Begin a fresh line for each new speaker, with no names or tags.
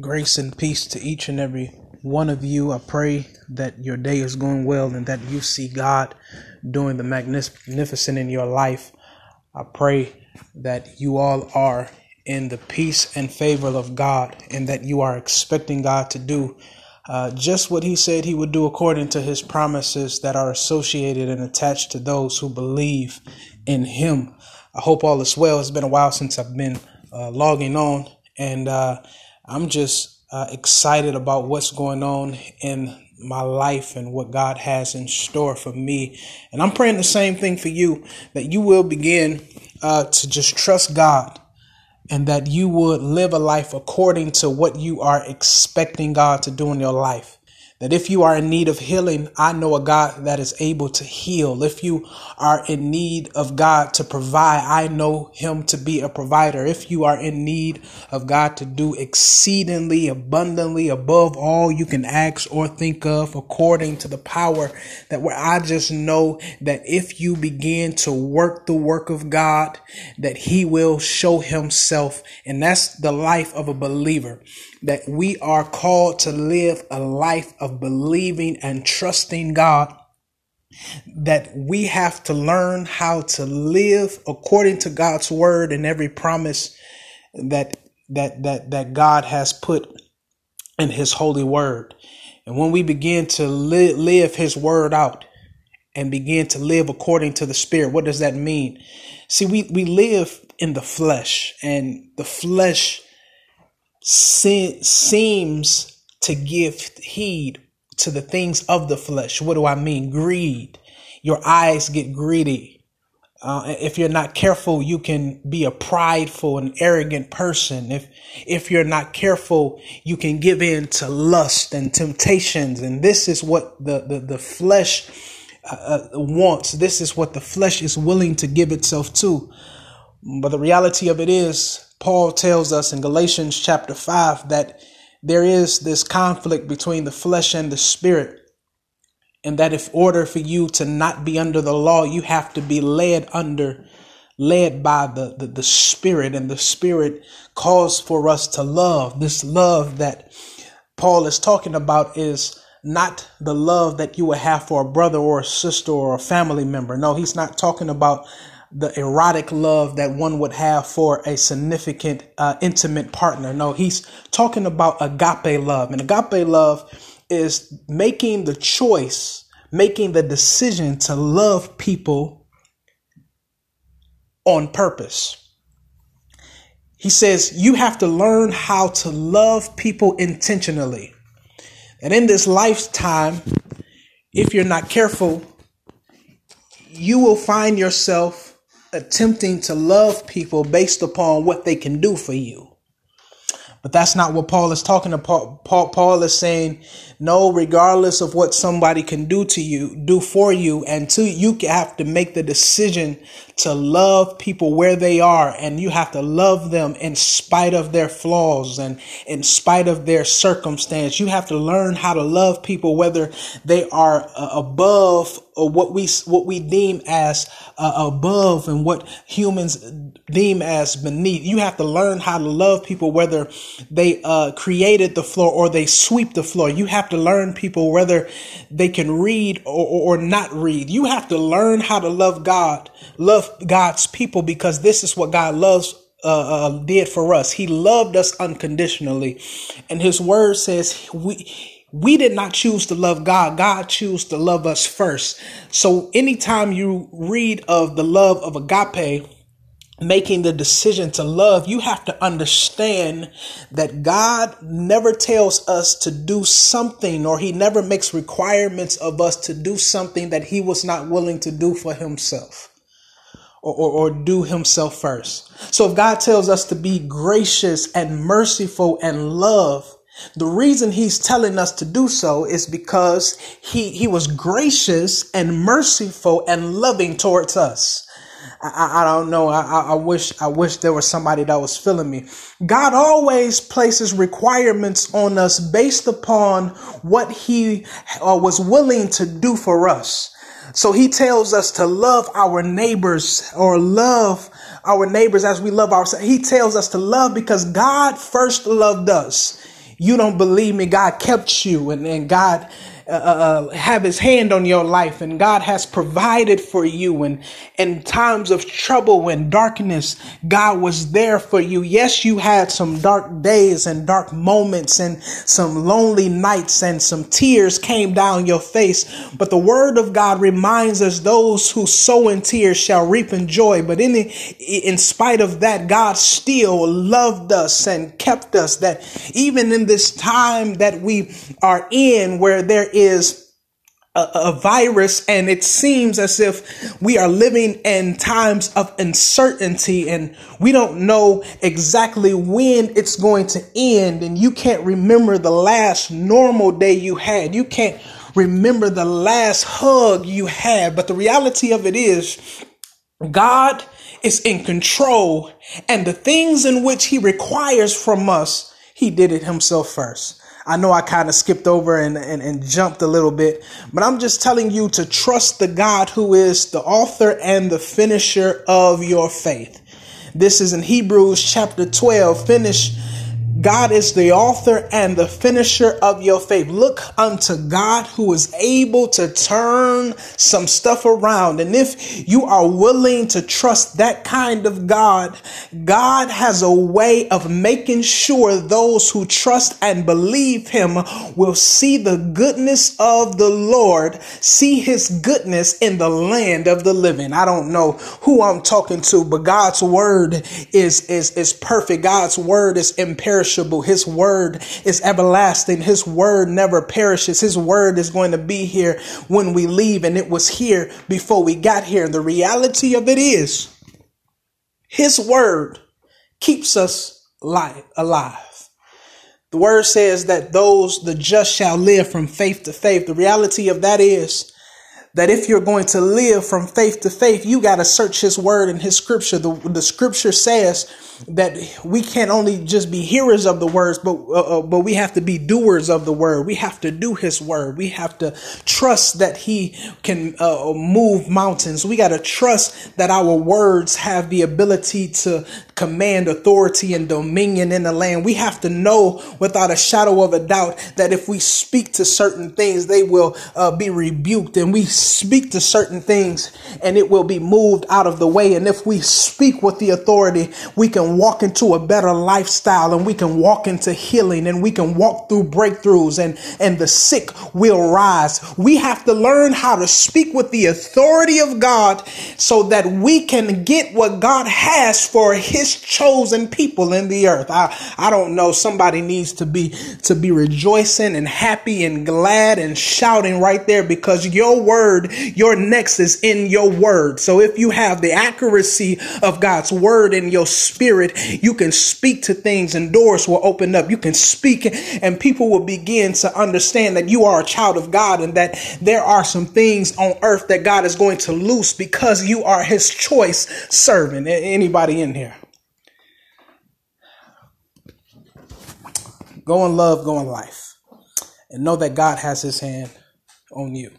Grace and peace to each and every one of you. I pray that your day is going well and that you see God doing the magnificent in your life. I pray that you all are in the peace and favor of God and that you are expecting God to do uh, just what He said He would do according to His promises that are associated and attached to those who believe in Him. I hope all is well. It's been a while since I've been uh, logging on and uh, I'm just uh, excited about what's going on in my life and what God has in store for me. And I'm praying the same thing for you that you will begin uh, to just trust God and that you would live a life according to what you are expecting God to do in your life. That if you are in need of healing, I know a God that is able to heal. If you are in need of God to provide, I know Him to be a provider. If you are in need of God to do exceedingly abundantly above all you can ask or think of, according to the power that where I just know that if you begin to work the work of God, that He will show Himself. And that's the life of a believer that we are called to live a life of believing and trusting God that we have to learn how to live according to God's word and every promise that that that that God has put in his holy word. And when we begin to li- live his word out and begin to live according to the spirit, what does that mean? See, we we live in the flesh and the flesh se- seems to give heed to the things of the flesh. What do I mean? Greed. Your eyes get greedy. Uh, if you're not careful, you can be a prideful and arrogant person. If if you're not careful, you can give in to lust and temptations. And this is what the the, the flesh uh, uh wants. This is what the flesh is willing to give itself to. But the reality of it is, Paul tells us in Galatians chapter 5 that there is this conflict between the flesh and the spirit. And that if order for you to not be under the law, you have to be led under, led by the, the, the spirit. And the spirit calls for us to love. This love that Paul is talking about is not the love that you would have for a brother or a sister or a family member. No, he's not talking about the erotic love that one would have for a significant, uh, intimate partner. No, he's talking about agape love. And agape love is making the choice, making the decision to love people on purpose. He says you have to learn how to love people intentionally. And in this lifetime, if you're not careful, you will find yourself attempting to love people based upon what they can do for you. But that's not what Paul is talking about. Paul, Paul is saying, no, regardless of what somebody can do to you, do for you, and to you have to make the decision to love people where they are, and you have to love them in spite of their flaws and in spite of their circumstance. You have to learn how to love people whether they are uh, above or what we what we deem as uh, above and what humans deem as beneath. You have to learn how to love people whether they uh, created the floor or they sweep the floor. You have to learn people whether they can read or, or not read. You have to learn how to love God, love God's people because this is what God loves uh, uh, did for us. He loved us unconditionally, and His Word says we we did not choose to love God. God chose to love us first. So anytime you read of the love of agape, making the decision to love, you have to understand that God never tells us to do something or he never makes requirements of us to do something that he was not willing to do for himself. Or, or, or, do himself first. So if God tells us to be gracious and merciful and love, the reason he's telling us to do so is because he, he was gracious and merciful and loving towards us. I, I don't know. I, I wish I wish there was somebody that was feeling me. God always places requirements on us based upon what He uh, was willing to do for us. So He tells us to love our neighbors or love our neighbors as we love ourselves. He tells us to love because God first loved us. you don't believe me. God kept you and, and God uh, uh, have his hand on your life and God has provided for you and in times of trouble and darkness, God was there for you. Yes, you had some dark days and dark moments and some lonely nights and some tears came down your face. But the word of God reminds us those who sow in tears shall reap in joy. But in, in spite of that, God still loved us and kept us that even in this time that we are in where there is a, a, virus and it seems as if we are living in times of uncertainty and we don't know exactly when it's going to end and you can't remember the last normal day you had. You can't remember the last hug you had. But the reality of it is god is in control and the things in which he requires from us he did it himself first I know I kind of skipped over and, and, and jumped a little bit, but I'm just telling you to trust the God who is the author and the finisher of your faith. This is in Hebrews chapter 12. Finish God is the author and the finisher of your faith. Look unto God who is able to turn some stuff around. And if you are willing to trust that kind of God, God has a way of making sure those who trust and believe him will see the goodness of the Lord, see his goodness in the land of the living. I don't know who I'm talking to, but God's word is, is, is perfect. God's word is imperishable His word is everlasting. His word never perishes. His word is going to be here when we leave, and it was here before we got here. And the reality of it is, His word keeps us alive. The word says that those, the just shall live from faith to faith. The reality of that is that if you're going to live from faith to faith, you got to search his word and his scripture. The, the scripture says that we can't only just be hearers of the words, but uh, uh, but we have to be doers of the word. We have to do His word. We have to trust that He can uh, move mountains. We got to trust that our words have the ability to command authority and dominion in the land. We have to know without a shadow of a doubt that if we speak to certain things, they will uh, be rebuked, and we speak to certain things, and it will be moved out of the way. And if we speak with the authority, we can walk into a better lifestyle and we can walk into healing and we can walk through breakthroughs and, and the sick will rise. We have to learn how to speak with the authority of God so that we can get what God has for his chosen people in the earth. I, I don't know. Somebody needs to be, to be rejoicing and happy and glad and shouting right there because your word, your next is in your word. So if you have the accuracy of God's word in your spirit, Spirit, you can speak to things and doors will open up. You can speak and people will begin to understand that you are a child of God and that there are some things on earth that God is going to loose because you are his choice servant. Anybody in here? Go in love, go in life. And know that God has his hand on you.